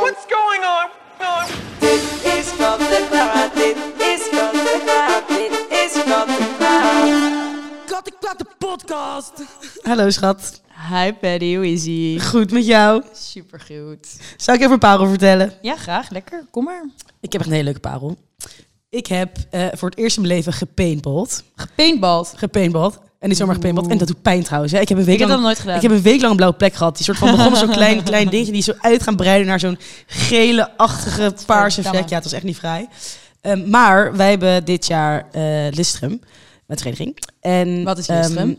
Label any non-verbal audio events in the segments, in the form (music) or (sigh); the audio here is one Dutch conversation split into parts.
What's going on? is de Klaar, dit is van de Klaar, dit is van de Klaar. Kat ik plaat de podcast. Hallo schat. Hi Paddy, hoe is ie? Goed met jou. Supergoed. Zou ik even een parel vertellen? Ja, graag. Lekker. Kom maar. Ik heb echt een hele leuke parel. Ik heb eh, voor het eerst in mijn leven gepaintballed. Gepaintbald. Gepaintballed. En niet zomaar gepaintballed. En dat doet pijn trouwens. Hè. Ik heb een week Ik heb lang, dat nooit gedaan. Ik heb een week lang een blauwe plek gehad. Die soort van begon zo'n klein, (laughs) klein dingetje. Die zo uit gaan breiden naar zo'n gele-achtige paarse vlek. Ja, het was echt niet vrij. Ehm, maar wij hebben dit jaar eh Listrum. Met vereniging. En, Wat is ehm, Listrum?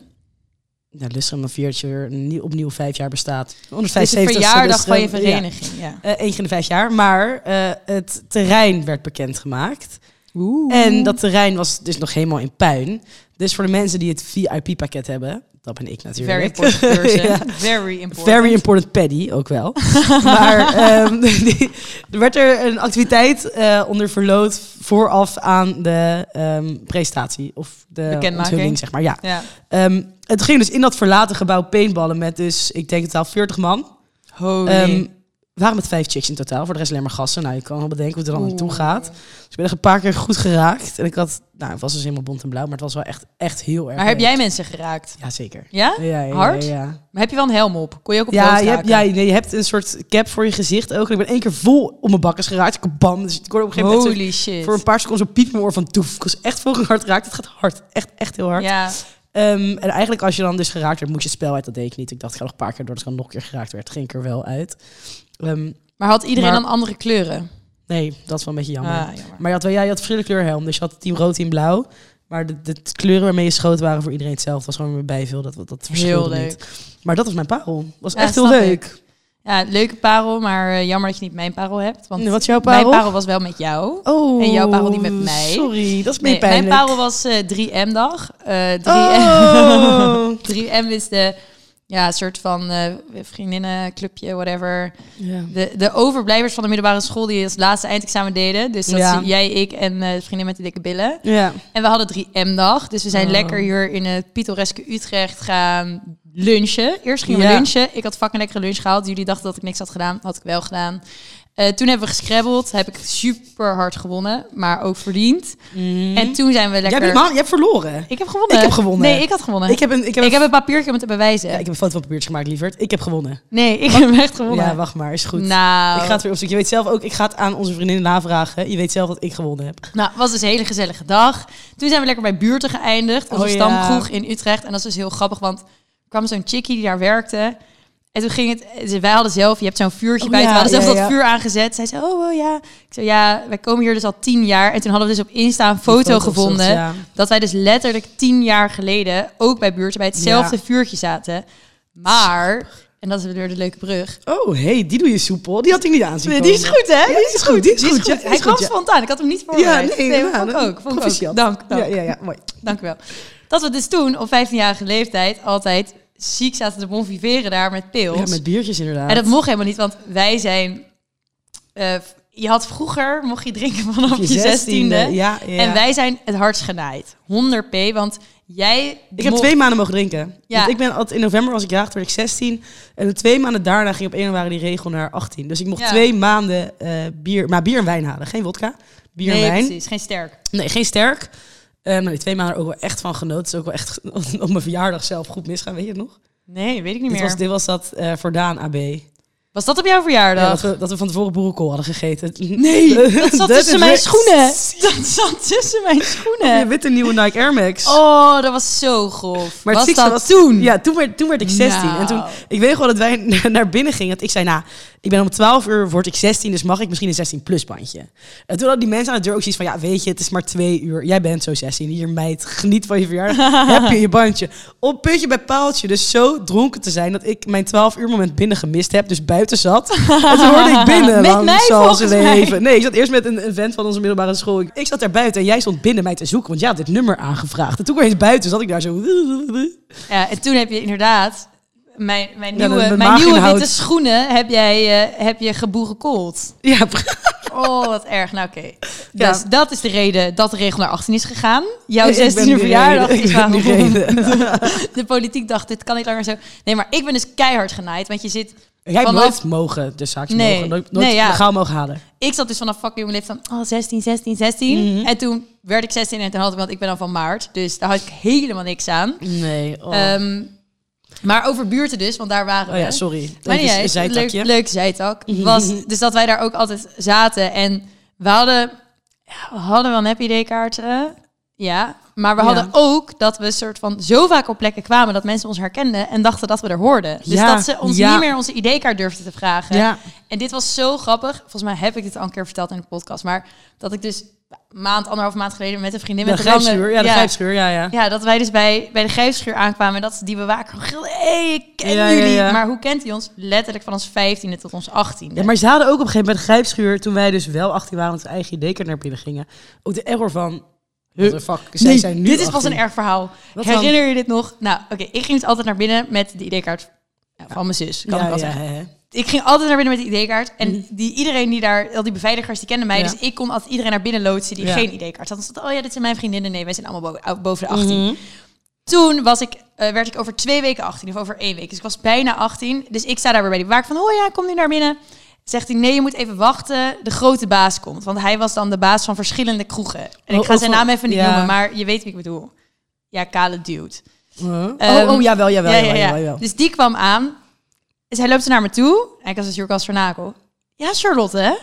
nou, Listrum dan viert je opnieuw vijf jaar bestaat. Dit is de 175 verjaardag van je Listrum. Ja. vereniging. Ja. Eh, één keer in de vijf jaar. Maar eh, het terrein werd bekendgemaakt. Oeh. En dat terrein was dus nog helemaal in puin. Dus voor de mensen die het VIP-pakket hebben, dat ben ik Very natuurlijk. important (laughs) person. Ja. Very important. Very important paddy, ook wel. (laughs) maar die- er werd er een activiteit eh, onder verloot vooraf aan de ehm, presentatie. Of de onthulling, zeg maar. Ja. Ja. Ehm, het ging dus in dat verlaten gebouw paintballen met dus, ik denk totaal 40 man. Holy. We waren met vijf chicks in totaal. Voor de rest alleen maar gassen. Nou, je kan wel bedenken hoe het er dan naartoe gaat. Dus ik ben echt een paar keer goed geraakt. En ik had, nou, het was dus helemaal bont en blauw, maar het was wel echt, echt heel erg maar heb leuk. jij mensen geraakt? Ja, zeker. Ja? Ja, Hard? Ja, ja. Maar heb je wel een helm op? Kon je ook op Ja, je hebt, ja nee, je hebt een soort cap voor je gezicht ook. En ik ben één keer vol op mijn bakkers geraakt. Ik bam. Dus ik hoorde op een gegeven moment Holy shit. voor een paar seconden zo piep mijn oor van toef. Ik was echt veel hard geraakt. Het gaat hard. Echt, echt heel hard. Ja. Ehm, en eigenlijk als je dan dus geraakt werd, moet je het spel uit. Dat deed ik niet. Ik dacht, ik ga nog een paar keer door. Dus ik dan nog een keer geraakt werd. Ging ik er wel uit. Ehm, Maar had iedereen Maar- dan andere kleuren? nee, dat is wel een beetje jammer. Ah, jammer. Maar je had, wel, ja, je had verschillende kleurhelm. Dus je had team rood, team blauw. Maar de, de kleuren waarmee je schoten waren voor iedereen hetzelfde. was gewoon weer bijveel. Dat, dat Heel verschilde leuk. niet. Maar dat was mijn parel. Was Ja, echt heel leuk. Ja, leuke parel, maar eh, jammer dat je niet mijn parel hebt. Want Wat jouw parel? mijn parel was wel met jou. Oh, En jouw parel niet met mij. Sorry, dat is Nee, meer mijn pijnlijk. parel was eh 3M-dag. Eh 3M, Oh. (laughs) 3M is de ja, soort van eh vriendinnenclubje, whatever. ja. De, de overblijvers van de middelbare school die als laatste eindexamen deden. Dus dat Ja. jij, ik en eh vriendin met de dikke billen. ja. En we hadden 3M-dag. Dus we zijn Oh. lekker hier in het pittoreske Utrecht gaan lunchen. Eerst gingen we lunchen. Ik had fucking lekkere lunch gehaald. Jullie dachten dat ik niks had gedaan. Had ik wel gedaan. Eh, toen hebben we gescrabbeld. Heb ik super hard gewonnen. Maar ook verdiend. En toen zijn we Jij, lekker... hebt, man, je hebt verloren. Ik heb gewonnen. Ik heb gewonnen. Nee, ik had gewonnen. Ik heb een, ik heb Ik een, heb een papiertje om het te bewijzen. ja, ik heb een foto van papiertje gemaakt, lieverd. Ik heb gewonnen. Nee, ik heb echt gewonnen. Ja, wacht maar, is goed. Nou, Ik ga het weer opzoeken. Je weet zelf ook, ik ga het aan onze vriendinnen navragen. Je weet zelf dat ik gewonnen heb. nou, was dus een hele gezellige dag. Toen zijn we lekker bij buurten geëindigd. Onze Oh, ja. stamkroeg in Utrecht. En dat is dus heel grappig, want er kwam zo'n chickie die daar werkte. En toen ging het... dus Wij hadden zelf... Je hebt zo'n vuurtje Oh, bij. ja, we hadden zelf ja, dat ja. vuur aangezet. Zij zei, oh, oh ja. Ik zei, ja, wij komen hier dus al tien jaar. En toen hadden we dus op Insta een foto gevonden. ja. Dat wij dus letterlijk tien jaar geleden... ook bij buurten bij hetzelfde Ja. vuurtje zaten. Maar... En dat is weer de leuke brug. Oh, hey, die doe je soepel. Die had ik niet aanzien Nee, die is goed, hè? Ja, die is goed, die is goed. Ja, Hij is kwam ja. spontaan. Ik had hem niet Ja, voorbereid. nee, nee ja, vond ik ook. Vond ik ook. Dank, dank. Ja, ja, ja, mooi. Dank u wel. Dat we dus toen op 15-jarige leeftijd altijd ziek zaten te bonviveren daar met pils. Ja, met biertjes inderdaad. En dat mocht helemaal niet, want wij zijn... eh, je had vroeger, mocht je drinken vanaf je, zestiende. Ja, ja. En wij zijn het hardst genaaid. 100 p, want jij... Ik heb twee maanden mogen drinken. Ja. Want ik ben altijd, in november was ik jaagd, werd ik 16. En de twee maanden daarna ging op 1 januari die regel naar 18. Dus ik mocht Ja. twee maanden eh, bier, maar bier en wijn halen. Geen wodka, bier Nee, en wijn. precies. Geen sterk. Nee, geen sterk. Eh, maar die twee maanden ook wel echt van genoten. Het is ook wel echt (laughs) op mijn verjaardag zelf goed misgaan, weet je het nog? Nee, weet ik niet Dit meer. was, dit was dat eh, voor Daan AB. Was dat op jouw verjaardag? Ja, dat, we, dat we van tevoren boerenkool hadden gegeten. Nee, (laughs) dat zat tussen mijn schoenen. Dat zat tussen mijn schoenen. Je witte nieuwe Nike Air Max. Oh, dat was zo grof. Maar het was dat toen? Ja, toen werd, toen werd ik 16. Nou. En toen, ik weet gewoon dat wij (laughs) naar binnen gingen. Dat ik zei, nou, ik ben om 12 uur, word ik 16, dus mag ik misschien een 16 plus bandje. En toen hadden die mensen aan de deur ook zoiets van, ja, weet je, het is maar twee uur. Jij bent zo 16. Hier, meid, geniet van je verjaardag. (laughs) heb je je bandje. Op puntje bij paaltje. Dus zo dronken te zijn dat ik mijn 12 uur moment binnen gemist heb. Dus buiten zat. En toen hoorde ik binnen. Met mij, zal volgens ze leven. Nee, ik zat eerst met een, een vent van onze middelbare school. Ik, ik zat daar buiten en jij stond binnen mij te zoeken. Want jij had dit nummer aangevraagd. En toen eens buiten, zat ik daar zo... Ja, en toen heb je inderdaad mijn, mijn Ja, nieuwe, mijn nieuwe witte schoenen heb jij eh, heb je geboerenkold. Ja, Oh, wat erg. Nou, oké. Ja. Dus dat is de reden dat de regel naar 18 is gegaan. Jouw Ik ben 16e die verjaardag is waarom (laughs) de politiek dacht, dit kan niet langer zo. Nee, maar ik ben dus keihard genaaid. Want je zit... Jij hebt nooit mogen, de zaakjes Nee. mogen, nooit, nooit Nee, ja. legaal mogen halen. Ik zat dus vanaf fucking jonge leeftijd van oh, 16, 16, 16. Mhm. En toen werd ik 16 en toen had ik, want ik ben dan van maart. Dus daar had ik helemaal niks aan. Nee. Oh, Ehm, maar over buurten dus, want daar waren oh ja, sorry. Maar uit. een zijtakje. Leuk, leuk zijtak. Was dus dat wij daar ook altijd zaten. En we hadden, ja, we hadden wel een happy day kaarten. Ja, maar we Ja. hadden ook dat we soort van zo vaak op plekken kwamen dat mensen ons herkenden en dachten dat we er hoorden. Dus Ja, dat ze ons ja. niet meer onze ID-kaart durfden te vragen. Ja. En dit was zo grappig. Volgens mij heb ik dit al een keer verteld in de podcast. Maar dat ik dus maand, anderhalf maand geleden met een vriendin De met lange... grijpschuur, ja, de grijpschuur, ja, ja. Ja, dat wij dus bij, bij de grijpschuur aankwamen. En dat die bewaker gilde, hé, hey, ik ken jullie. Maar hoe kent hij ons? Letterlijk van ons 15e tot ons 18e. Ja, maar ze hadden ook op een gegeven moment bij de grijpschuur, toen wij dus wel 18 waren, onze eigen ID-kaart naar binnen gingen, ook de error van, the fuck, zij Nee, zijn nu dit is pas 18. een erg verhaal. Wat dan? Herinner je dit nog? Nou, oké, ik ging dus altijd naar binnen met de ID-kaart ja, van mijn zus, kan ja, ik wel ja, zeggen. Ik ging altijd naar binnen met de ID-kaart. En die, iedereen die daar, al die beveiligers, die kenden mij. Dus ik kon altijd iedereen naar binnen loodsen die geen ID-kaart had. Dan stond, oh ja, dit zijn mijn vriendinnen. Nee, wij zijn allemaal boven, boven de 18. Mhm. Toen was ik, eh, werd ik over twee weken 18 of over één week. Dus ik was bijna 18. Dus ik sta daar weer bij die bewaker van, oh ja, kom nu naar binnen. Zegt hij, nee, je moet even wachten. De grote baas komt. Want hij was dan de baas van verschillende kroegen. En ik Oh, ga zijn naam even niet ja. noemen, maar je weet wie ik bedoel. Ja, kale dude. Huh? Ehm, oh, oh, jawel, jawel, ja, jawel, ja, ja. jawel, jawel. Dus die kwam aan. Dus hij loopt naar me toe. En ik was natuurlijk als vernakel. Ja, Charlotte,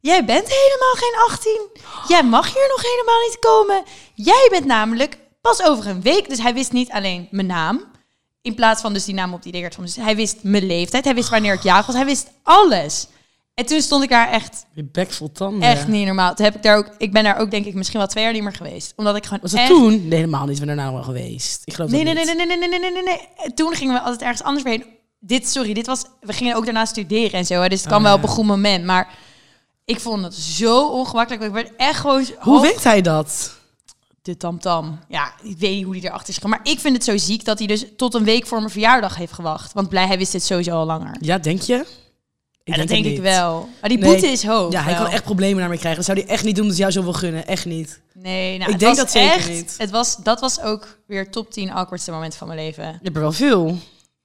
jij bent helemaal geen 18. Jij mag hier nog helemaal niet komen. Jij bent namelijk pas over een week. Dus hij wist niet alleen mijn naam. In plaats van dus die naam op die van. Dus hij wist mijn leeftijd. Hij wist wanneer ik jarig was. Hij wist alles. En toen stond ik daar echt, Je bek vol tanden. echt niet normaal. Toen heb ik daar ook, ik ben daar ook denk ik misschien wel twee jaar niet meer geweest. Omdat ik gewoon Was dat echt toen? Nee, helemaal niet. We zijn daarna wel geweest. Ik geloof Nee, nee, dat nee, niet. nee, nee, nee, nee, nee, nee, nee. Toen gingen we altijd ergens anders heen. Dit, sorry, dit was... We gingen ook daarna studeren en zo. Hè, dus het kwam Oh, wel ja. op een goed moment. Maar ik vond het zo ongemakkelijk. Ik werd echt gewoon... Hoe weet hij dat? De tamtam. Ja, ik weet niet hoe die erachter is gegaan. Maar ik vind het zo ziek dat hij dus tot een week voor mijn verjaardag heeft gewacht. Want blij, hij wist dit sowieso al langer. Ja, denk je? Ik Ja, dat denk ik wel. Maar die Nee. boete is hoog. Ja, hij wel. kan echt problemen naar me krijgen. Dat zou hij echt niet doen dat jou zo wil gunnen. Echt niet. Nee, nou, Ik het denk was dat zeker echt, niet. Het was, dat was ook weer top 10 awkwardste momenten van mijn leven. Je hebt er wel veel.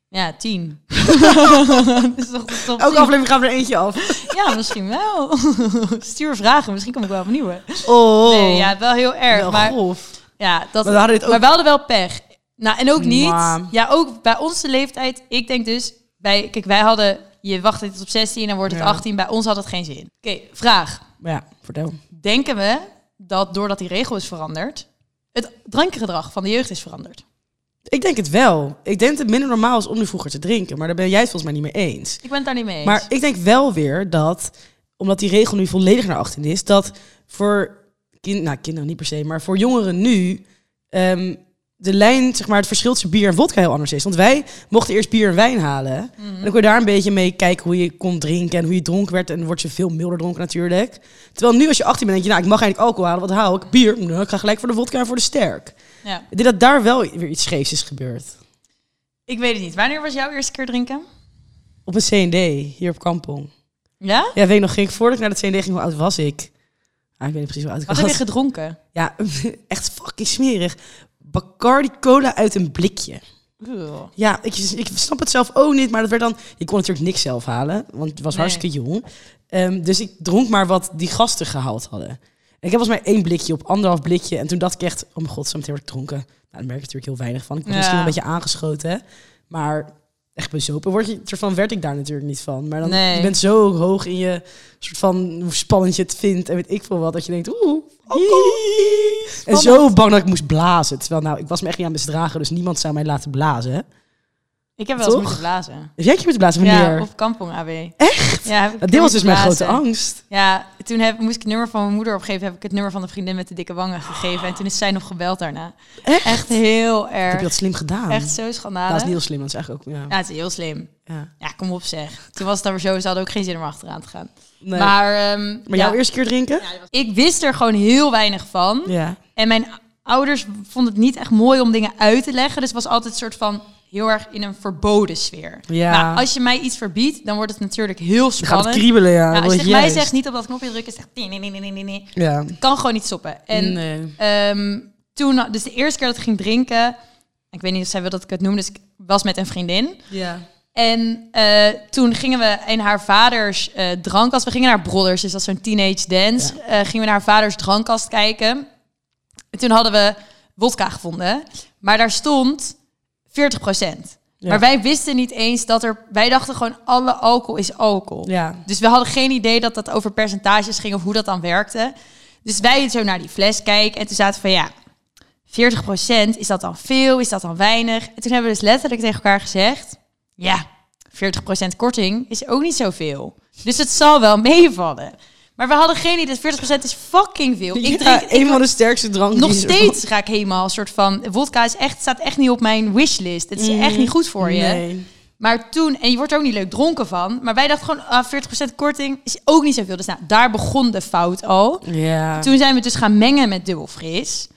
Ja, 10. (laughs) dat is toch top Elke 10? aflevering gaan we er eentje af. (laughs) Ja, misschien wel. (laughs) Stuur vragen, misschien kom ik wel opnieuw. Oh. Nee, ja, wel heel erg. wel maar grof. ja, dat, Maar we ook- maar we hadden wel pech. Nou, en ook niet. Maar- Ja, ook bij onze leeftijd. Ik denk dus, bij, kijk, wij hadden, je wacht tot op 16 en wordt het Ja. 18. Bij ons had het geen zin. Oké, vraag. Maar ja, vertel. Denken we dat doordat die regel is veranderd, het drankgedrag van de jeugd is veranderd? Ik denk het wel. Ik denk dat het minder normaal is om nu vroeger te drinken. Maar daar ben jij het volgens mij niet mee eens. Ik ben het daar niet mee eens. Maar ik denk wel weer dat, omdat die regel nu volledig naar 18 is, dat voor kind, nou, kinderen niet per se, maar voor jongeren nu ehm, de lijn, zeg maar, het verschil tussen bier en vodka heel anders is. Want wij mochten eerst bier en wijn halen. En dan kon je daar een beetje mee kijken hoe je kon drinken en hoe je dronken werd. En dan word je veel milder dronken natuurlijk. Terwijl nu als je 18 bent, denk je, nou, ik mag eigenlijk alcohol halen. Wat haal ik? Bier. Nou, ik ga gelijk voor de vodka en voor de sterk. ja, Ik denk dat daar wel weer iets scheefs is gebeurd. ik weet het niet. Wanneer was jouw eerste keer drinken? Op een C&D, hier op Kampong. Ja? Ja, weet ik nog, ging ik voordat ik naar de CND ging, hoe oud was ik? Ah, ik weet niet precies hoe oud ik Wat was. heb je gedronken? Ja, (laughs) echt fucking smerig. Bacardi cola uit een blikje. Ja, ik, ik snap het zelf ook niet, maar dat werd dan... Je kon natuurlijk niks zelf halen, want het was Nee. hartstikke jong. Ehm, dus ik dronk maar wat die gasten gehaald hadden. En ik heb volgens mij één blikje op anderhalf blikje. En toen dacht ik echt, oh mijn god, zo meteen word ik dronken. Nou, daar merk ik natuurlijk heel weinig van. Ik was Ja. misschien een beetje aangeschoten, hè. Maar echt bezopen word je, soort van werd ik daar natuurlijk niet van. Maar dan, Nee. je bent zo hoog in je, soort van, hoe spannend je het vindt en weet ik veel wat, dat je denkt, oeh, alcohol. En zo bang dat ik moest blazen. Terwijl, nou, ik was me echt niet aan misdragen, dus niemand zou mij laten blazen. Ik heb wel eens Toch? moeten blazen. Heb jij keer moeten blazen? Wanneer? Ja, op Kampong AB. Echt? Ja, heb ik dit was dus mijn grote blazen. angst. Ja, toen heb, moest ik het nummer van mijn moeder opgeven. Heb ik het nummer van de vriendin met de dikke wangen gegeven. En toen is zij nog gebeld daarna. Echt? Echt heel Heb erg. je dat slim gedaan? Echt zo schandalig. dat is niet heel slim, dat is eigenlijk ook... Ja. Ja, het is heel slim. Ja. Ja, kom op zeg. Toen was het dan weer zo. Ze hadden ook geen zin om achteraan te gaan. Nee. Maar, ehm, Maar ja, jouw eerste keer drinken? ik wist er gewoon heel weinig van. Ja. En mijn ouders vonden het niet echt mooi om dingen uit te leggen. Dus het was altijd een soort van... heel erg in een verboden sfeer. Ja. Maar als je mij iets verbiedt, dan wordt het natuurlijk heel Dan gaat het spannend. kriebelen, ja. Als je mij zegt niet op dat knopje drukken, zegt nee, nee, nee, nee, nee, nee. Ja. Kan gewoon niet stoppen. En Nee. ehm, toen, dus de eerste keer dat ik ging drinken, ik weet niet of zij wil dat ik het noem, dus ik was met een vriendin. Ja. En eh, toen gingen we in haar vaders eh, drankkast. We gingen naar Brothers, dus dat is zo'n teenage dance. Eh, gingen we naar haar vaders drankkast kijken. En toen hadden we wodka gevonden. Maar daar stond 40 Ja. Maar wij wisten niet eens dat er... Wij dachten gewoon, alle alcohol is alcohol. Ja. Dus we hadden geen idee dat dat over percentages ging of hoe dat dan werkte. Dus wij zo naar die fles kijken en toen zaten we van ja, 40% is dat dan veel, is dat dan weinig? En toen hebben we dus letterlijk tegen elkaar gezegd, ja, 40% korting is ook niet zoveel. Dus het zal wel (laughs) meevallen. Maar we hadden geen idee, 40% is fucking veel. Ik Ja, drink ik een van de sterkste dranken. nog steeds ga ik helemaal een soort van wodka is echt staat echt niet op mijn wishlist. Het is echt niet goed voor je. Nee. Maar toen, en je wordt er ook niet leuk dronken van. Maar wij dachten gewoon, ah, 40% korting is ook niet zoveel. Dus nou, daar begon de fout al. Ja. Toen zijn we dus gaan mengen met dubbel fris.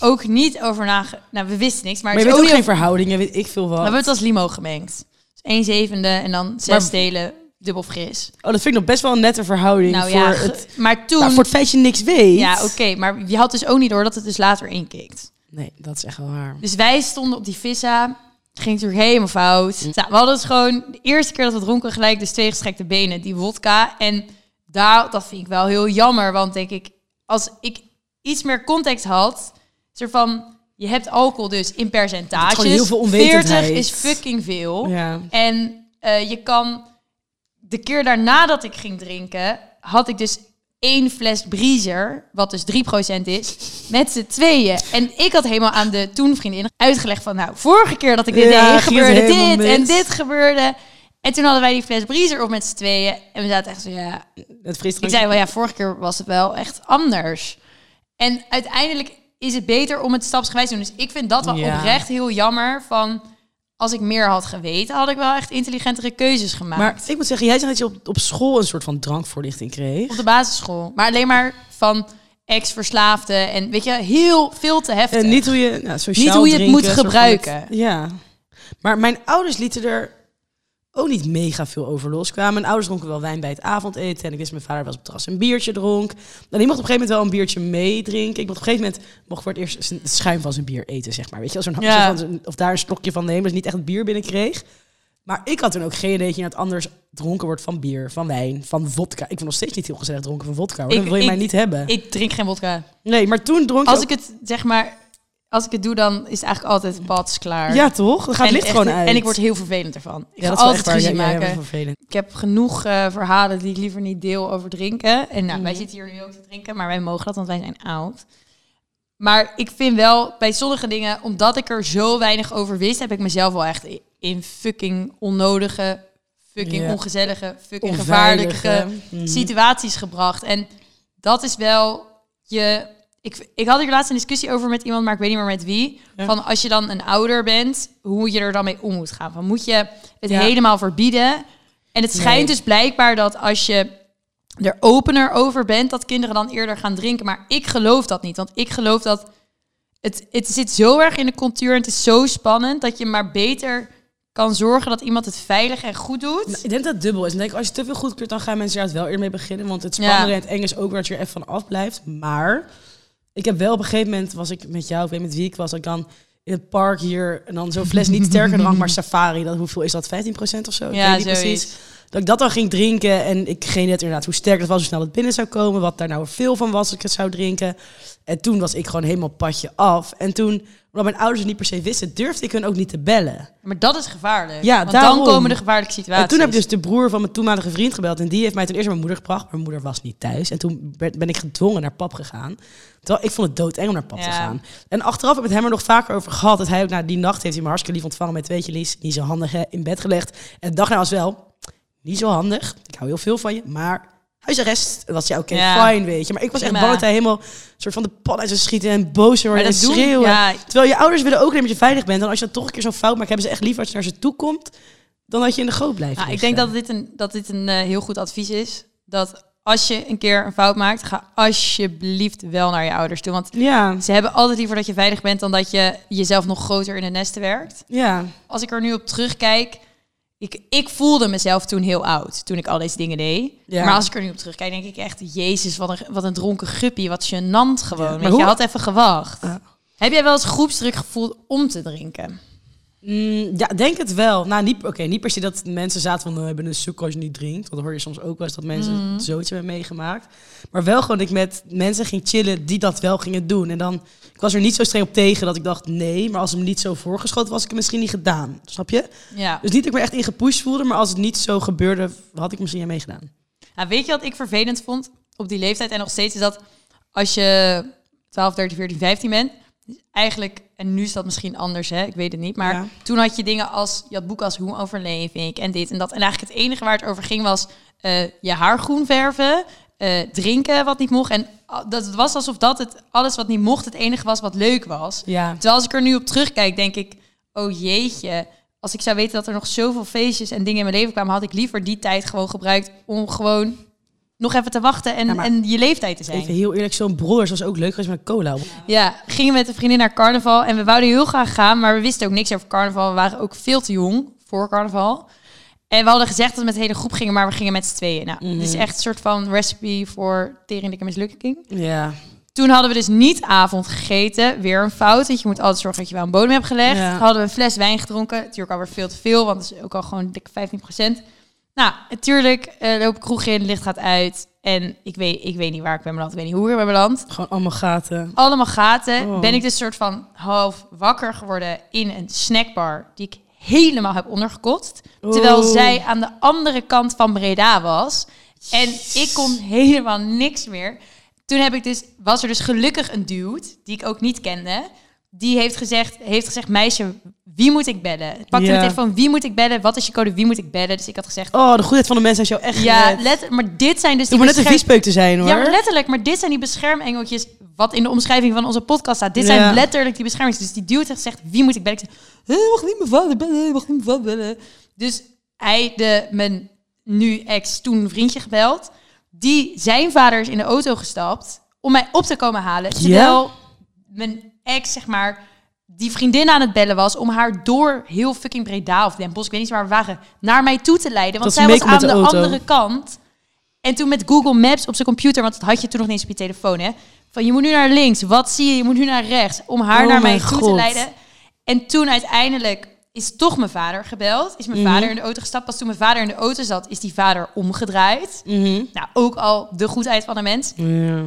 Ook niet over nage... Nou, we wisten niks. Maar, maar je weet ook geen verhoudingen, weet ik veel We wat. hebben het als limo gemengd. Dus 1 zevende en dan zes Maar- delen dubbel fris. Oh, dat vind ik nog best wel een nette verhouding Nou voor, ja, het, maar toen... nou, voor het feit dat je niks weet. ja, oké. maar je had dus ook niet door dat het dus later inkikt. Nee, dat is echt wel waar. Dus wij stonden op die vissa. Ging natuurlijk helemaal fout. Nou, we hadden het gewoon de eerste keer dat we dronken gelijk dus twee gestrekte benen, die wodka. En daar, dat vind ik wel heel jammer. Want denk ik, als ik iets meer context had, er van, je hebt alcohol dus in percentages. heel veel onwetendheid. 40 is fucking veel. Ja. En eh, je kan, de keer daarna dat ik ging drinken, had ik dus één fles Breezer, wat dus 3% is, met z'n tweeën. En ik had helemaal aan de toen vriendin uitgelegd van, nou, vorige keer dat ik dit Ja, deed, gebeurde dit en dit gebeurde. En toen hadden wij die fles Breezer op met z'n tweeën. En we zaten echt zo, ja... Het frisdrank. Ik zei wel, ja, vorige keer was het wel echt anders. En uiteindelijk is het beter om het stapsgewijs te doen. Dus ik vind dat wel Ja. oprecht heel jammer van... Als ik meer had geweten, had ik wel echt intelligentere keuzes gemaakt. Maar ik moet zeggen, jij zei dat je op, op school een soort van drankvoorlichting kreeg. op de basisschool. Maar alleen maar van ex-verslaafden en weet je, heel veel te heftig. En niet hoe je nou, sociaal Niet hoe je het drinken, moet gebruiken. het- ja. Maar mijn ouders lieten er ook niet mega veel over los. Kwamen mijn ouders dronken wel wijn bij het avondeten. En ik wist mijn vader was op het terras een biertje dronk. En die mocht op een gegeven moment wel een biertje meedrinken. Ik mocht op een gegeven moment mocht voor het eerst het schuim van zijn bier eten, zeg maar. Weet je, Ja. zo van zijn- of daar een slokje van nemen, dus niet echt het bier binnenkreeg. Maar ik had toen ook geen idee dat je het anders dronken wordt van bier, van wijn, van vodka. Ik vond nog steeds niet heel gezellig dronken van vodka. Hoor. Ik- dat wil je ik- mij niet hebben. Ik drink geen vodka. nee, maar toen dronk Als ook- ik het zeg maar, als ik het doe, dan is het eigenlijk altijd pats klaar. Ja, toch? Dan gaat het licht echt- gewoon uit. En ik word heel vervelend ervan. Ik ja, ga dat altijd ruzie Ja, ja, ja, maken. Ik heb genoeg eh, verhalen die ik liever niet deel over drinken. En nou, wij zitten hier nu ook te drinken, maar wij mogen dat, want wij zijn oud. Maar ik vind wel, bij sommige dingen, omdat ik er zo weinig over wist, heb ik mezelf wel echt in fucking onnodige, fucking ongezellige, fucking Onveilige. gevaarlijke Mhm. situaties gebracht. En dat is wel je. Ik, ik had hier laatst een discussie over met iemand, maar ik weet niet meer met wie. Ja. Van als je dan een ouder bent, hoe je er dan mee om moet gaan. Van moet je het Ja. helemaal verbieden? En het schijnt Nee. dus blijkbaar dat als je er opener over bent, dat kinderen dan eerder gaan drinken. Maar ik geloof dat niet. Want ik geloof dat het, het zit zo erg in de cultuur en het is zo spannend dat je maar beter kan zorgen dat iemand het veilig en goed doet. Nou, ik denk dat het dubbel is. Ik denk, als je te veel goed kleurt, dan gaan mensen er wel eerder mee beginnen. Want het spannende Ja. in het Engels ook waar je er even van af blijft. Maar ik heb wel op een gegeven moment, was ik met jou, ik weet met wie ik was, dat ik dan in het park hier en dan zo'n fles niet sterker drank, maar safari. Dat, hoeveel is dat? 15% of zo? Ik Ja, weet niet precies. Dat ik dat dan ging drinken en ik geen net inderdaad hoe sterk het was, hoe snel het binnen zou komen, wat daar nou veel van was als ik het zou drinken. En toen was ik gewoon helemaal padje af. En toen, omdat mijn ouders het niet per se wisten, durfde ik hun ook niet te bellen. Maar dat is gevaarlijk. Ja, Want daarom. dan komen de gevaarlijke situaties. En toen heb ik dus de broer van mijn toenmalige vriend gebeld. En die heeft mij toen eerst mijn moeder gebracht. Mijn moeder was niet thuis. En toen ben ik gedwongen naar pap gegaan. Terwijl ik vond het doodeng om naar pap te gaan. En achteraf heb ik het hem er nog vaker over gehad. Dat hij ook na die nacht heeft hij me hartstikke lief ontvangen met... Weet je Lies, niet zo handig hè, in bed gelegd. En de dag na was wel niet zo handig. Ik hou heel veel van je. Maar huisarrest. Dat was ja oké, Ja. fijn weet je. Maar ik was echt bang dat hij helemaal... soort van de pan uit zou schieten en boos worden en doen- schreeuwen. ja. Terwijl je ouders willen ook dat je veilig bent. En als je dan toch een keer zo'n fout maakt, hebben ze echt liever als je naar ze toe komt... dan dat je in de goot blijft Nou, ik denk dat dit een, dat dit een eh, heel goed advies is. Dat als je een keer een fout maakt, ga alsjeblieft wel naar je ouders toe. Want Ja, ze hebben altijd liever dat je veilig bent dan dat je jezelf nog groter in de nesten werkt. ja. Als ik er nu op terugkijk, ik, ik voelde mezelf toen heel oud, toen ik al deze dingen deed. Ja. Maar als ik er nu op terugkijk, denk ik echt, jezus, wat een, wat een dronken guppy, wat gênant gewoon. maar Weet je, had even gewacht. Ja. Heb jij wel eens groepsdruk gevoeld om te drinken? Mm, ja, denk het wel. Nou, niet, oké, niet per se dat mensen zaten van, we hebben een suk als je niet drinkt. Want dan hoor je soms ook wel eens dat mensen Mhm. zoiets hebben meegemaakt. Maar wel gewoon dat ik met mensen ging chillen die dat wel gingen doen. En dan, ik was er niet zo streng op tegen dat ik dacht, nee. Maar als het me niet zo voorgeschoten was, ik het misschien niet gedaan. Snap je? Ja. Dus niet dat ik me echt in gepusht voelde, maar als het niet zo gebeurde, had ik misschien aan meegedaan. Weet je wat ik vervelend vond op die leeftijd en nog steeds is dat als je 12, 13, 14, 15 bent, eigenlijk, en nu is dat misschien anders, hè, ik weet het niet, maar Ja. toen had je dingen als, je had boeken als hoe overleef ik en dit en dat. En eigenlijk het enige waar het over ging was eh, je haar groen verven, eh, drinken wat niet mocht. En dat het was alsof dat het alles wat niet mocht het enige was wat leuk was. Ja. Terwijl als ik er nu op terugkijk, denk ik, oh jeetje. Als ik zou weten dat er nog zoveel feestjes en dingen in mijn leven kwamen, had ik liever die tijd gewoon gebruikt om gewoon nog even te wachten en, Ja, en je leeftijd te zijn. Even heel eerlijk, zo'n broers was ook leuk geweest met cola. Ja, gingen met een vriendin naar carnaval en we wouden heel graag gaan, maar we wisten ook niks over carnaval. We waren ook veel te jong voor carnaval. En we hadden gezegd dat we met de hele groep gingen, maar we gingen met z'n tweeën. Nou, het is echt een soort van recipe voor teringdikke mislukking. Ja. Toen hadden we dus niet avond gegeten. Weer een fout. Want je moet altijd zorgen dat je wel een bodem hebt gelegd. Ja. Hadden we een fles wijn gedronken. Natuurlijk alweer veel te veel, want het is ook al gewoon dik 15%. Nou, natuurlijk eh loop ik kroeg in, licht gaat uit. En ik weet, ik weet niet waar ik ben beland. Ik weet niet hoe ik ben beland. Gewoon allemaal gaten. Allemaal gaten. Oh. Ben ik dus soort van half wakker geworden in een snackbar die ik helemaal heb ondergekotst. Terwijl Oh. zij aan de andere kant van Breda was. En ik kon helemaal niks meer. Toen heb ik dus, was er dus gelukkig een dude, die ik ook niet kende. Die heeft gezegd, heeft gezegd meisje, wie moet ik bellen? Pakte Ja. mijn telefoon, wie moet ik bellen? Wat is je code, wie moet ik bellen? Dus ik had gezegd, Oh, de goedheid van de mensen is jou echt ja, let, maar dit zijn dus Doe die maar net een viespeuk te zijn, hoor. ja, maar letterlijk. Maar dit zijn die beschermengeltjes wat in de omschrijving van onze podcast staat. Dit Ja. zijn letterlijk die beschermings. Dus die dude heeft gezegd, wie moet ik bellen? Ik zeg, "Hé, mag niet mijn vader bellen, mag niet mijn vader bellen. Dus hij, de, mijn nu ex, toen vriendje gebeld. Die, zijn vader is in de auto gestapt om mij op te komen halen. Terwijl mijn ex, zeg maar, die vriendin aan het bellen was om haar door heel fucking Breda of Den Bosch, ik weet niet waar we waren, naar mij toe te leiden. Want zij was aan de, andere kant. En toen met Google Maps op zijn computer, want dat had je toen nog niet eens op je telefoon, hè? Van je moet nu naar links, wat zie je? Je moet nu naar rechts, om haar Oh naar mij mijn toe te God. leiden. En toen uiteindelijk is toch mijn vader gebeld. Is mijn Mhm. vader in de auto gestapt. Pas toen mijn vader in de auto zat, is die vader omgedraaid. Mhm. Nou, ook al de goedheid van een mens.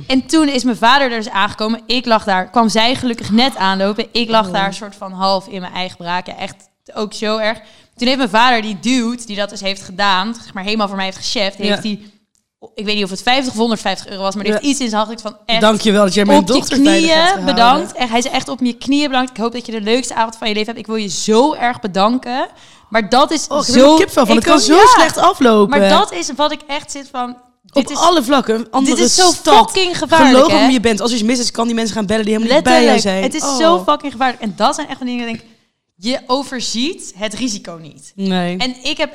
En toen is mijn vader er dus aangekomen. Ik lag daar, kwam zij gelukkig net aanlopen. Ik lag Oh. daar soort van half in mijn eigen braak. Ja, echt ook zo erg. Toen heeft mijn vader, die dude, die dat dus heeft gedaan, zeg maar helemaal voor mij heeft gecheft, heeft die, ik weet niet of het 50 of 150 euro was, maar Ja. heeft iets in zijn hand. Van echt Dankjewel dat jij mijn op je dochter hebt knieën bedankt. Echt, hij zei echt op je knieën bedankt. Ik hoop dat je de leukste avond van je leven hebt. Ik wil je zo erg bedanken. Maar dat is Oh, ik zo... er van. ik Het kan zo ja. slecht aflopen. Maar dat is wat ik echt zit van... Dit Op is, alle vlakken. Dit is zo stad. fucking gevaarlijk, Geloof wie je bent. Als je iets mis is, kan die mensen gaan bellen die helemaal niet bij jou Letterlijk. zijn. Het is Oh. zo fucking gevaarlijk. En dat zijn echt van dingen denk... Je overziet het risico niet. Nee. En ik heb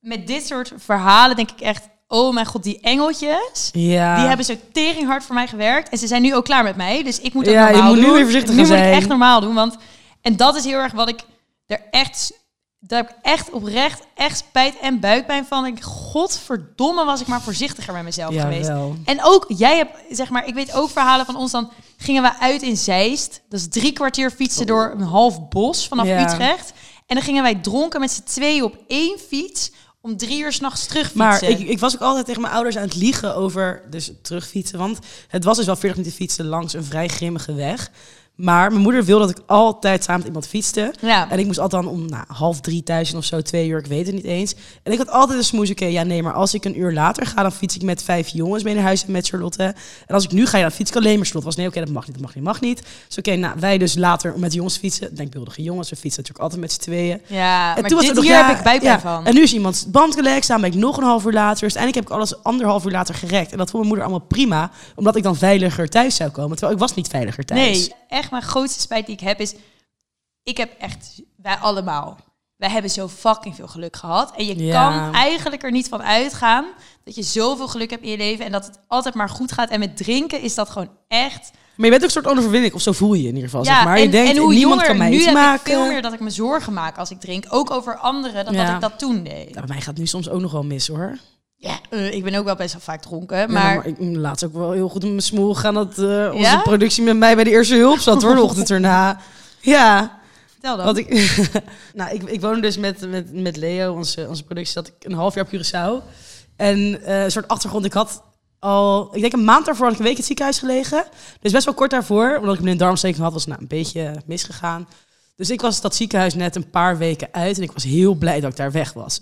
met dit soort verhalen denk ik echt... Oh mijn god, die engeltjes... ja. Die hebben zo teringhard voor mij gewerkt. En ze zijn nu ook klaar met mij. Dus ik moet ook Ja, je normaal moet nu weer voorzichtig nu gaan moet ik zijn. echt normaal doen. Want, en dat is heel erg wat ik er echt... Daar heb ik echt oprecht echt spijt en buikpijn van. Ik, godverdomme was ik maar voorzichtiger met mezelf Ja, geweest. wel. En ook, jij hebt, zeg maar, ik weet ook verhalen van ons. Dan gingen we uit in Zeist. Dat is drie kwartier fietsen door een half bos vanaf Ja. Utrecht. En dan gingen wij dronken met z'n tweeën op één fiets... om drie uur s'nachts terug Maar ik, ik was ook altijd tegen mijn ouders aan het liegen over dus terugfietsen. Want het was dus wel 40 minuten fietsen langs een vrij grimmige weg. Maar mijn moeder wilde dat ik altijd samen met iemand fietste. Ja. En ik moest altijd dan om nou, half drie thuis of zo, twee uur, ik weet het niet eens. En ik had altijd een smoes, oké, ja nee, maar als ik een uur later ga, dan fiets ik met vijf jongens mee naar huis en met Charlotte. En als ik nu ga, ja, dan fiets ik alleen maar Charlotte. Was nee, oké, dat mag niet, dat mag niet, mag niet. Dus oké, nou, wij dus later met jongens fietsen. Denkbeeldige jongens, we fietsen natuurlijk altijd met z'n tweeën. Ja, En maar toen was dit er nog, hier ja, heb ik ja. van. En nu is iemands band gelekt, staan ben ik nog een half uur later. Dus uiteindelijk heb ik alles anderhalf uur later gerekt. En dat vond mijn moeder allemaal prima, omdat ik dan veiliger thuis zou komen. Terwijl ik was niet veiliger thuis. Nee, echt mijn grootste spijt die ik heb is... Ik heb echt... Wij allemaal. wij hebben zo fucking veel geluk gehad. En je Ja. kan eigenlijk er niet van uitgaan dat je zoveel geluk hebt in je leven en dat het altijd maar goed gaat. En met drinken is dat gewoon echt. Maar je bent ook een soort onderverwinning, of zo voel je je in ieder geval. ja, zeg maar. en, je denkt, en hoe niemand jonger, kan mij nu iets heb maken. ik veel meer dat ik me zorgen maak als ik drink. Ook over anderen dan Ja. dat ik dat toen deed. Bij mij gaat nu soms ook nog wel mis hoor. Ja, eh, ik ben ook wel best wel vaak dronken. Maar, Maar ik laatst ook wel heel goed in mijn smoel gaan dat eh, onze Ja? productie met mij bij de eerste hulp zat hoor, de ochtend erna. Ja, vertel dan. want ik, (laughs) nou, ik, ik woon dus met, met, met Leo, onze, onze productie, zat ik een half jaar op Curaçao. En eh, een soort achtergrond, ik had al, ik denk een maand daarvoor had ik een week in het ziekenhuis gelegen. Dus best wel kort daarvoor, omdat ik een darmontsteking had, was nou, een beetje misgegaan. Dus ik was dat ziekenhuis net een paar weken uit en ik was heel blij dat ik daar weg was.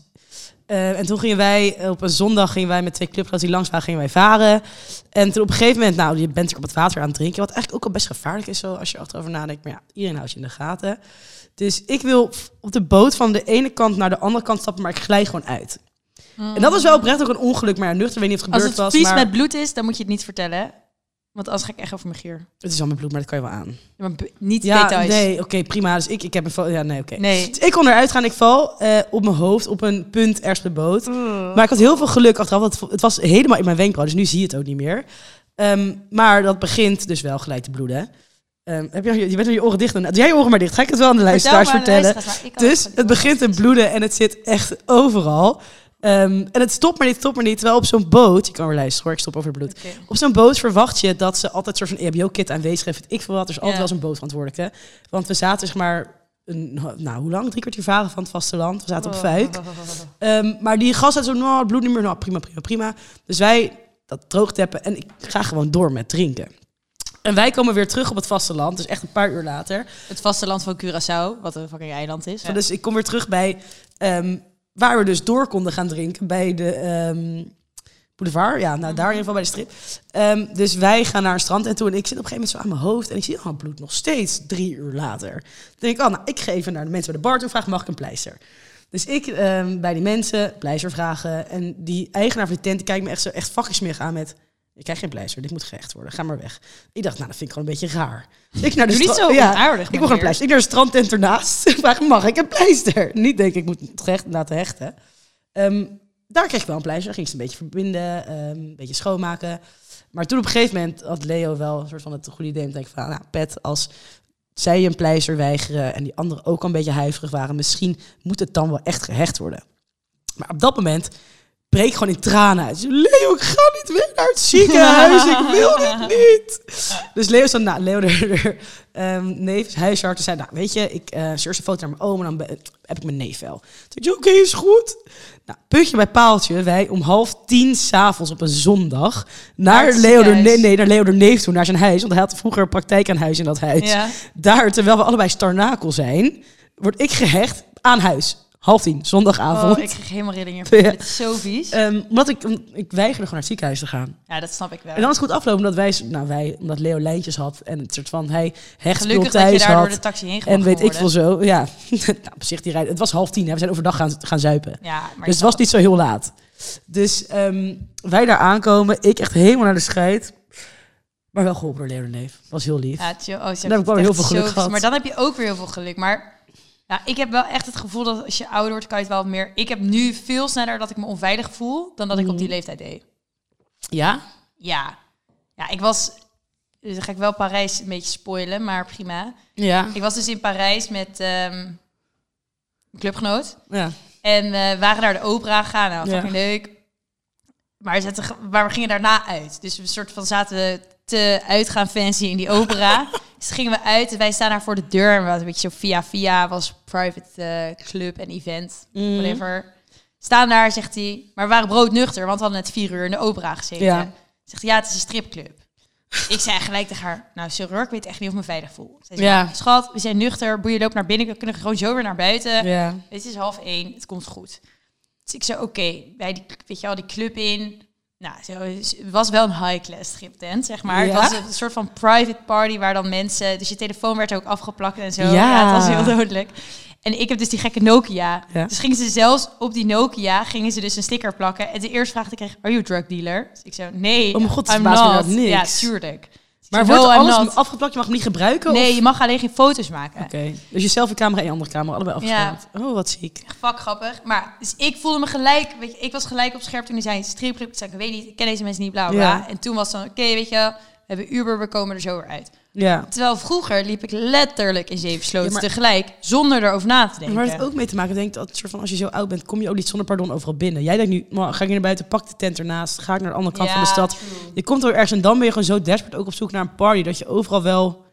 Eh, en toen gingen wij, op een zondag gingen wij met twee clubgenoten die langs waren, gingen wij varen. En toen op een gegeven moment, nou, je bent er op het water aan het drinken. Wat eigenlijk ook al best gevaarlijk is zo, als je achterover nadenkt. Maar ja, iedereen houdt je in de gaten. Dus ik wil op de boot van de ene kant naar de andere kant stappen, maar ik glij gewoon uit. En dat was wel oprecht ook een ongeluk, maar nuchter weet niet of het Als gebeurd het was. vies Maar met bloed is, dan moet je het niet vertellen. Want anders ga ik echt over mijn gier. het is al mijn bloed, maar dat kan je wel aan. Ja, Maar niet Ja, details. nee, oké, prima. Dus ik, ik heb een val. Ja, nee, oké. Nee. Dus ik kon eruit gaan. Ik val eh, op mijn hoofd op een punt ergens de boot. Maar ik had heel veel geluk achteraf. Want het- was helemaal in mijn wenkbrauw. Dus nu zie je het ook niet meer. Ehm, maar dat begint dus wel gelijk te bloeden. Ehm, heb je, je bent er je oren dicht. Doe jij je oren maar dicht. Ga ik het wel aan de luisteraars de vertellen. Dus het begint te bloeden en het zit echt overal. Ehm, en het stopt maar niet, stopt maar niet. Terwijl op zo'n boot, je kan weer luisteren hoor, ik stop over het bloed. Op zo'n boot verwacht je dat ze altijd een soort van E EHBO-kit aanwezig heeft. Ik veel wat, er is altijd wel zo'n bootverantwoordelijke. Want we zaten zeg maar, een, nou hoe lang? Drie kwartier varen van het vasteland. We zaten op Oh. Fuik. Ehm, maar die gast had zo, nou, het bloed niet meer. Nou, prima, prima, prima. Dus wij dat droog teppen en ik ga gewoon door met drinken. En wij komen weer terug op het vasteland, dus echt een paar uur later. Het vasteland van Curaçao, wat een fucking eiland is. Dus ik kom weer terug bij ehm, waar we dus door konden gaan drinken. Bij de ehm, boulevard. Ja, nou daar in ieder geval bij de strip. Ehm, dus wij gaan naar een strand en toe. En ik zit op een gegeven moment zo aan mijn hoofd. En ik zie oh, bloed nog steeds drie uur later. Dan denk ik, oh, nou, ik ga even naar de mensen bij de bar toe. Vraag, mag ik een pleister? Dus ik ehm, bij die mensen pleister vragen. En die eigenaar van de tent kijkt me echt zo echt smerig aan met... Ik krijg geen pleister, dit moet gerecht worden. Ga maar weg. Ik dacht, nou, dat vind ik gewoon een beetje raar. (laughs) Ik naar de niet zo ja, onaardig, Ik wil geen pleister. Ik naar de strandtent ernaast. (laughs) Ik vraag, mag ik een pleister? Niet denk ik, ik moet het gerecht laten hechten. Ehm, daar kreeg ik wel een pleister. Ging ze een beetje verbinden, ehm, een beetje schoonmaken. Maar toen op een gegeven moment had Leo wel een soort van het goede idee. te denken van, nou, Pet, als zij een pleister weigeren en die anderen ook al een beetje huiverig waren, misschien moet het dan wel echt gehecht worden. Maar op dat moment breek gewoon in tranen uit. Leo, ik ga niet weer naar het ziekenhuis. ik wil dit (laughs) niet. Dus Leo zei, nou, Leo, (laughs) de, ehm, neef, huisarts, zei, nou, weet je, ik uh, stuur een foto naar mijn oom en dan heb ik mijn neef wel. Toen zei ik, oké, is goed. Nou, puntje bij paaltje, wij om half tien s'avonds op een zondag naar, Leo de, nee, nee, naar Leo de neef toe, naar zijn huis. Want hij had vroeger praktijk aan huis in dat huis. Ja. Daar, terwijl we allebei starnakel zijn, word ik gehecht aan huis. Half tien, zondagavond. Oh, ik kreeg helemaal rillingen. (laughs) Ja. Het is zo vies. Ehm, omdat ik, ik weigerde gewoon naar het ziekenhuis te gaan. Ja, dat snap ik wel. En dan is het goed afgelopen omdat wij, nou wij, omdat Leo lijntjes had en het soort van hij hechtspul Gelukkig dat je thuis daar door de taxi heen En weet ik veel zo, ja. (laughs) nou, op zich die rijden. Het was half tien, hè. we zijn overdag gaan, gaan zuipen. Ja, maar dus het was niet zo heel laat. Dus ehm, wij daar aankomen, ik echt helemaal naar de scheid. Maar wel geholpen door Leo de Neef. Was heel lief. Ja. Oh, heb ik wel heel veel geluk gehad. Maar dan heb je ook weer heel veel geluk. Maar ja, ik heb wel echt het gevoel dat als je ouder wordt, kan je het wel meer... Ik heb nu veel sneller dat ik me onveilig voel dan dat ik op die leeftijd deed. Ja? Ja. Ja, ik was... Dus dan ga ik wel Parijs een beetje spoilen, maar prima. Ja. Ik was dus in Parijs met een clubgenoot. Ja. En we waren naar de opera gegaan. Nou, Ja. fucking leuk. Maar, we zaten, maar we gingen daarna uit. Dus we soort van zaten te uitgaan fancy in die opera. (laughs) dus gingen we uit. Wij staan daar voor de deur. En we hadden een beetje zo via via. Was private eh, club en event. Mhm. Whatever. Staan daar, zegt hij. Maar we waren broodnuchter. Want we hadden net vier uur in de opera gezeten. Ja. Zegt hij, ja, het is een stripclub. ik zei gelijk tegen haar, nou sorry, ik weet echt niet of ik me veilig voel. Zij zei, Ja. schat, we zijn nuchter. Boeien, loop naar binnen. We kunnen gewoon zo weer naar buiten. Ja. Het is half één, het komt goed. Dus ik zei, oké, bij die, weet je al, die club in. Nou, zo, het was wel een high-class striptent, zeg maar. Ja? Het was een soort van private party waar dan mensen... Dus je telefoon werd ook afgeplakt en zo. Ja. Ja, het was heel dodelijk. En ik heb dus die gekke Nokia. Ja. Dus gingen ze zelfs op die Nokia, gingen ze dus een sticker plakken. En de eerste vraag die ik kreeg, are you a drug dealer? Dus ik zei, nee, Oh mijn god, I'm not. niks. Ja, tuurlijk. Maar wordt alles afgeplakt? Je mag hem niet gebruiken? Nee, of- je mag alleen geen foto's maken. Oké, dus je selfie-camera en je andere camera allebei Ja. afgeschermd. Oh, wat ziek. Fuck grappig. Maar dus ik voelde me gelijk, weet je, ik was gelijk op scherp toen hij zei stripclub. Ik zei, ik weet niet, ik ken deze mensen niet, bla bla. Ja. En toen was het dan, oké, weet je, hebben Uber, we komen er zo weer uit. Ja. Terwijl vroeger liep ik letterlijk in zeven sloten Ja, maar- tegelijk, zonder erover na te denken. Maar het ook mee te maken, ik denk dat soort van als je zo oud bent, kom je ook niet zonder pardon overal binnen. Jij denkt nu, maar ga ik hier naar buiten, pak de tent ernaast, ga ik naar de andere kant Ja, van de stad. true. Je komt er ergens en dan ben je gewoon zo desperate ook op zoek naar een party dat je overal wel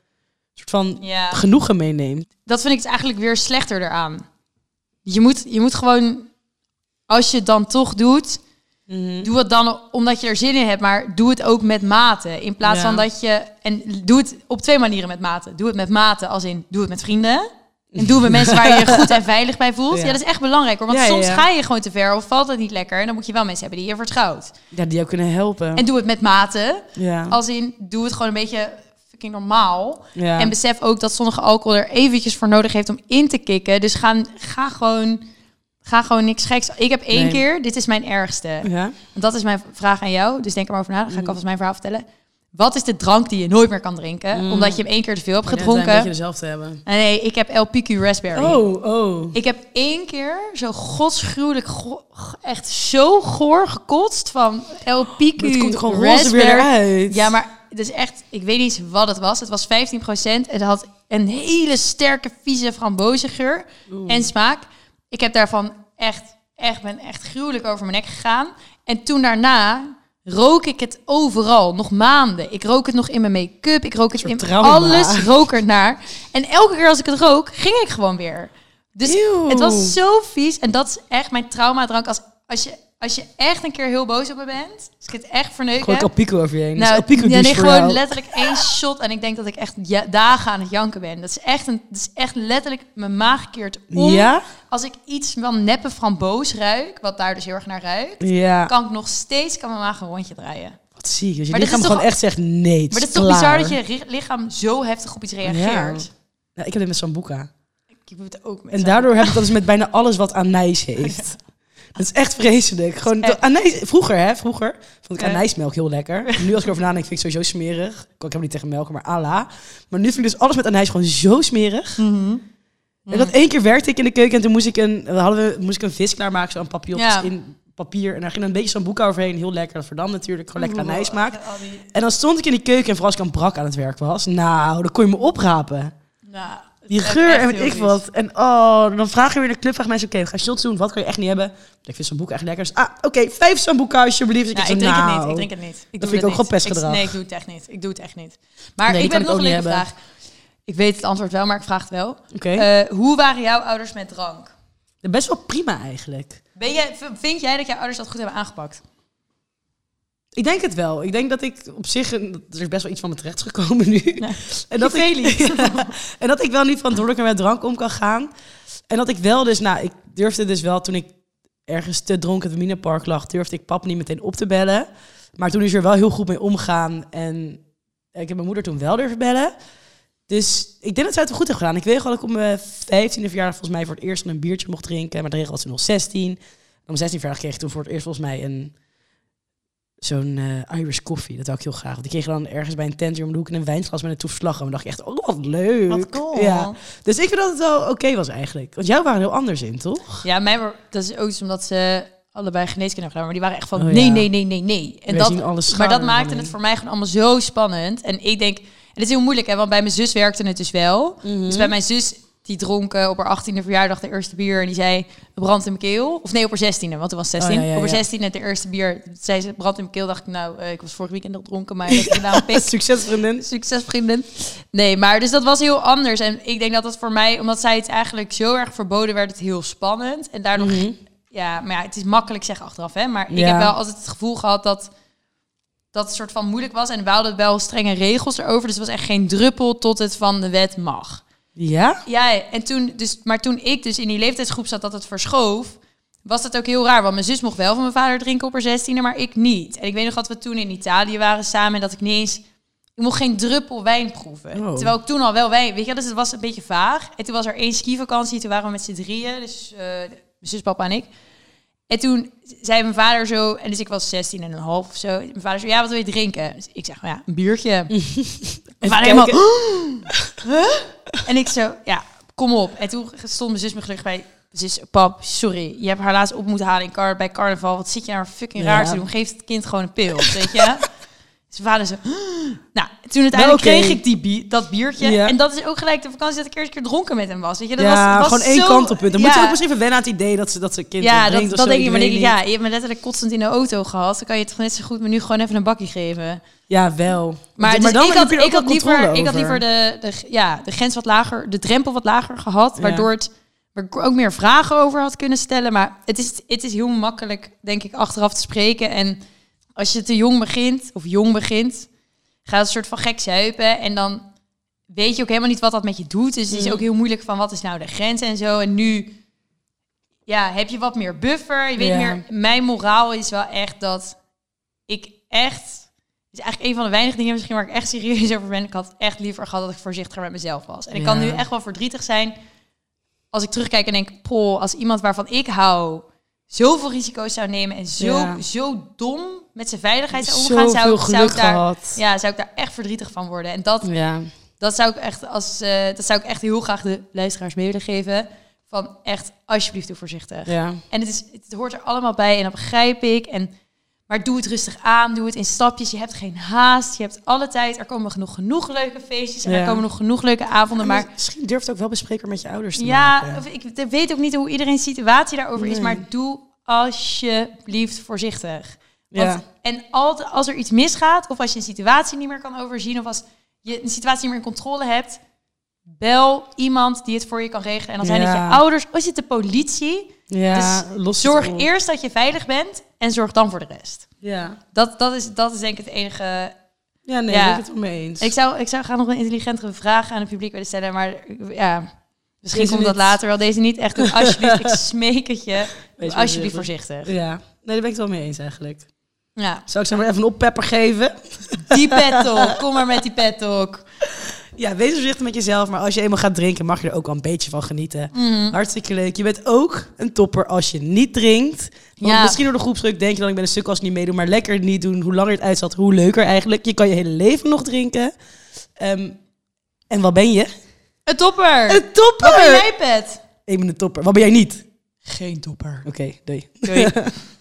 soort van Ja. genoegen meeneemt. dat vind ik het eigenlijk weer slechter eraan. Je moet, je moet gewoon, als je het dan toch doet, Mhm. doe het dan omdat je er zin in hebt, maar doe het ook met mate. In plaats Ja. van dat je, en doe het op twee manieren met mate. Doe het met mate, als in, doe het met vrienden. En doe het met mensen waar je je (laughs) goed en veilig bij voelt. Ja, Ja. dat is echt belangrijk hoor. Want soms ga je gewoon te ver of valt het niet lekker. En dan moet je wel mensen hebben die je vertrouwt. Ja, die jou kunnen helpen. En doe het met mate. ja. Als in, doe het gewoon een beetje fucking normaal. En besef ook dat sommige alcohol er eventjes voor nodig heeft om in te kicken. Dus ga, ga gewoon, ga gewoon niks geks. Ik heb één Nee. keer, dit is mijn ergste. ja. Dat is mijn vraag aan jou. Dus denk er maar over na. Dan Mm. ga ik alvast mijn verhaal vertellen. Wat is de drank die je nooit meer kan drinken? Mm. Omdat je hem één keer te veel hebt Ja, gedronken. beetje dezelfde hebben. Nee, ik heb El Picu Raspberry. Oh, oh. Ik heb één keer zo godsgruwelijk, go- echt zo goor gekotst van Maar het komt gewoon roze weer Raspberry. eruit. Ja, maar het is echt, ik weet niet wat het was. Het was 15% en het had een hele sterke, vieze frambozengeur en smaak. Ik heb daarvan echt, echt, ben echt gruwelijk over mijn nek gegaan. En toen daarna rook ik het overal, nog maanden. Ik rook het nog in mijn make-up, ik rook het in trauma. alles, rook er naar. En elke keer als ik het rook, ging ik gewoon weer. Dus Eeuw. het was zo vies. En dat is echt mijn traumadrank. Als, als, je, als je echt een keer heel boos op me bent, ik het echt verneuken Gewoon heb, El Pico over je heen. nou, Nou, ja, douche nee, gewoon jou. letterlijk één (laughs) shot. En ik denk dat ik echt ja, dagen aan het janken ben. Dat is echt, een, dat is echt letterlijk, mijn maag keert om. Ja? Als ik iets van neppe framboos ruik, wat daar dus heel erg naar ruikt, Ja. kan ik nog steeds kan mijn maag een rondje draaien. Wat ziek. Dus je Maar lichaam gewoon echt zegt nee, het Maar het is toch bizar dat je lichaam zo heftig op iets reageert? Ja, ik heb dit met Sambuca. Ik doe het ook met En daardoor heb ik dat dus met bijna alles wat anijs (laughs) heeft. Dat is echt vreselijk. Gewoon echt- anijs, vroeger, hè, vroeger vond ik anijsmelk heel lekker. (laughs) Nu als ik erover nadenk, vind ik het sowieso smerig. Ik heb niet tegen melk, maar ala. Maar nu vind ik dus alles met anijs gewoon zo smerig. Mhm. En dat één keer werkte ik in de keuken en toen moest ik een, hadden we, moest ik een vis klaarmaken, zo'n papillotjes Ja. in papier. En daar ging dan een beetje sambuca overheen, heel lekker. Dat verdampt natuurlijk, gewoon lekker anijs maakt. Die- En dan stond ik in die keuken en vooral als ik aan brak aan het werk was. Nou, dan kon je me oprapen. Nou, het Die geur en weet ik wat. En oh, dan vragen we weer in de club, vragen mensen, oké, we gaan shots doen. Wat kan je echt niet hebben? Ik vind sambuca echt lekker. Dus, ah, oké, vijf sambuca alsjeblieft. Nou, zo, ik drink het nou. niet. Ik drink het niet. Ik Dat vind ik het ook gewoon pestgedrag. Ik- Nee, ik doe het echt niet. Ik doe het echt niet. Maar Nee, ik heb nog ik een vraag. Ik weet het antwoord wel, maar ik vraag het wel. Eh, hoe waren jouw ouders met drank? Best wel prima eigenlijk. Ben jij, vind jij dat jouw ouders dat goed hebben aangepakt? Ik denk het wel. Ik denk dat ik op zich, een- er is best wel iets van me terecht gekomen nu. Ja. (laughs) En, dat ik. (laughs) Ja. en dat ik wel niet verantwoordelijk met drank om kan gaan. En dat ik wel dus, nou, ik durfde dus wel toen ik ergens te dronken in het Minepark lag, durfde ik pap niet meteen op te bellen. Maar toen is er wel heel goed mee omgaan. En ik heb mijn moeder toen wel durven bellen. Dus ik denk dat zij het wel goed heeft gedaan. Ik weet gewoon dat ik op mijn 15e verjaardag volgens mij voor het eerst een biertje mocht drinken. Maar de regel was toen nog 16. Op mijn 16 verjaardag kreeg ik toen voor het eerst volgens mij een zo'n eh, Irish coffee. Dat wou ik heel graag. Want die kreeg je dan ergens bij een tent hier om de hoek in een wijnglas met een toefslag. En dan dacht ik echt, oh wat leuk. Wat cool. Ja. Dus ik vind dat het wel oké was eigenlijk. Want jou waren heel anders in, toch? Ja, mij, dat is ook iets omdat ze allebei geneeskunde hebben gedaan. Maar die waren echt van Oh, nee, ja. nee, nee, nee, nee. En Wij zien alle maar dat maakte het voor mij gewoon allemaal zo spannend. En ik denk, en het is heel moeilijk, hè, want bij mijn zus werkte het dus wel. Mhm. Dus bij mijn zus, die dronk eh, op haar 18e verjaardag de eerste bier. En die zei, het brandt in mijn keel. Of nee, op haar 16e, want toen was 16. Oh, ja, ja, op haar ja. 16e het eerste bier. Zei ze, het brandt in mijn keel. Dacht ik, nou, eh, ik was vorig weekend nog dronken, maar dat heb (laughs) ik. Succes, vriendin. Succes, vrienden. Nee, maar dus dat was heel anders. En ik denk dat het voor mij, omdat zij het eigenlijk zo erg verboden werd, het heel spannend. En daardoor, Mhm. ja, maar ja, het is makkelijk zeggen achteraf, hè. Maar ik heb wel altijd het gevoel gehad dat dat het soort van moeilijk was. En we hadden wel strenge regels erover. Dus het was echt geen druppel tot het van de wet mag. Ja? Ja, en toen, dus, maar toen ik dus in die leeftijdsgroep zat dat het verschoof, was dat ook heel raar. Want mijn zus mocht wel van mijn vader drinken op haar zestiende, maar ik niet. En ik weet nog dat we toen in Italië waren samen en dat ik niet eens... Ik mocht geen druppel wijn proeven. Oh. Terwijl ik toen al wel wijn... Weet je, dus het was een beetje vaag. En toen was er één skivakantie. Toen waren we met z'n drieën. Dus eh, mijn zus, papa en ik. En toen zei mijn vader zo, en dus ik was 16 en een half of zo. Mijn vader zo, ja, wat wil je drinken? Dus ik zeg, nou ja, een biertje. (laughs) mijn vader helemaal, huh? En ik zo, ja, kom op. En toen stond mijn zus me gelukkig bij. Zus, pap, sorry, je hebt haar laatst op moeten halen in car bij carnaval. Wat zit je nou fucking raar te doen? Geef het kind gewoon een pil, weet je? Mijn vader zo, nou, toen uiteindelijk oké. kreeg ik die dat biertje. Ja. En dat is ook gelijk de vakantie dat ik eerst een keer dronken met hem was. Weet je, dat ja, was, was gewoon één kant op punt. Dan moet je ook misschien even wennen aan het idee dat ze, dat ze kind Ja, dat, dat zo, denk ik. Maar denk ik, ja, je hebt me letterlijk kotsend in de auto gehad. Dan kan je toch net zo goed me nu gewoon even een bakje geven. Ja, wel. Maar, maar dus dan ik had, ik had liever, ik had liever de, de, ja, de grens wat lager, de drempel wat lager gehad. Waardoor het, waar ik ook meer vragen over had kunnen stellen. Maar het is, het is heel makkelijk, denk ik, achteraf te spreken. En als je te jong begint, of jong begint, gaat het een soort van gek zuipen. En dan weet je ook helemaal niet wat dat met je doet. Dus het is Mm. ook heel moeilijk van wat is nou de grens en zo. En nu ja, heb je wat meer buffer. Je weet Ja. meer, mijn moraal is wel echt dat ik echt... Het is eigenlijk een van de weinige dingen misschien waar ik echt serieus over ben. Ik had echt liever gehad dat ik voorzichtiger met mezelf was. En ik kan nu echt wel verdrietig zijn als ik terugkijk en denk... Poh, als iemand waarvan ik hou zoveel risico's zou nemen... en zo, Ja. zo dom met zijn veiligheid zou omgaan... Zou, ik daar, gehad. ja, zou ik daar echt verdrietig van worden. En dat, Ja. dat zou ik echt als eh, dat zou ik echt heel graag de luisteraars mee willen geven. Van echt, alsjeblieft, doe voorzichtig. Ja. En het, is, het hoort er allemaal bij en dat begrijp ik. En, maar doe het rustig aan, doe het in stapjes. Je hebt geen haast, je hebt alle tijd. Er komen genoeg, genoeg leuke feestjes en Ja. er komen nog genoeg leuke avonden. Maar misschien durft het ook wel bespreekbaar met je ouders te ja, maken. of ik weet ook niet hoe iedereen's situatie daarover is. Maar doe alsjeblieft voorzichtig. Ja. Want, En altijd, als er iets misgaat, of als je een situatie niet meer kan overzien, of als je een situatie niet meer in controle hebt, bel iemand die het voor je kan regelen. En dan zijn het Ja. je ouders, of is het de politie. Ja, Dus los het Zorg eerst dat je veilig bent en zorg dan voor de rest. Ja. Dat, dat, is, dat is denk ik het enige. Ja, nee, Ja. ben ik het mee eens. Ik zou, ik zou graag nog een intelligentere vraag aan het publiek willen stellen, maar ja, misschien Deze komt dat niet. later wel. Deze niet echt. Doe (laughs) alsjeblieft, ik smeek het je. Doe alsjeblieft voorzichtig. voorzichtig. Ja, nee, daar ben ik het wel mee eens eigenlijk. Ja, Zou ik ze maar even een oppepper geven? die (laughs) pet talk. Kom maar met die pet talk. Ja, wees voorzichtig met jezelf. Maar als je eenmaal gaat drinken, mag je er ook wel een beetje van genieten. Mhm. Hartstikke leuk. Je bent ook een topper als je niet drinkt. Want Ja. misschien door de groepsdruk denk je dan, ik ben een stuk als ik niet meedoe. Maar lekker niet doen. Hoe langer het uitzat, hoe leuker eigenlijk. Je kan je hele leven nog drinken. Ehm, en wat ben je? Een topper. Een topper! Wat ben jij, pet? Ik ben een topper. Wat ben jij niet? Geen topper. Oké, doei. Doei. (laughs)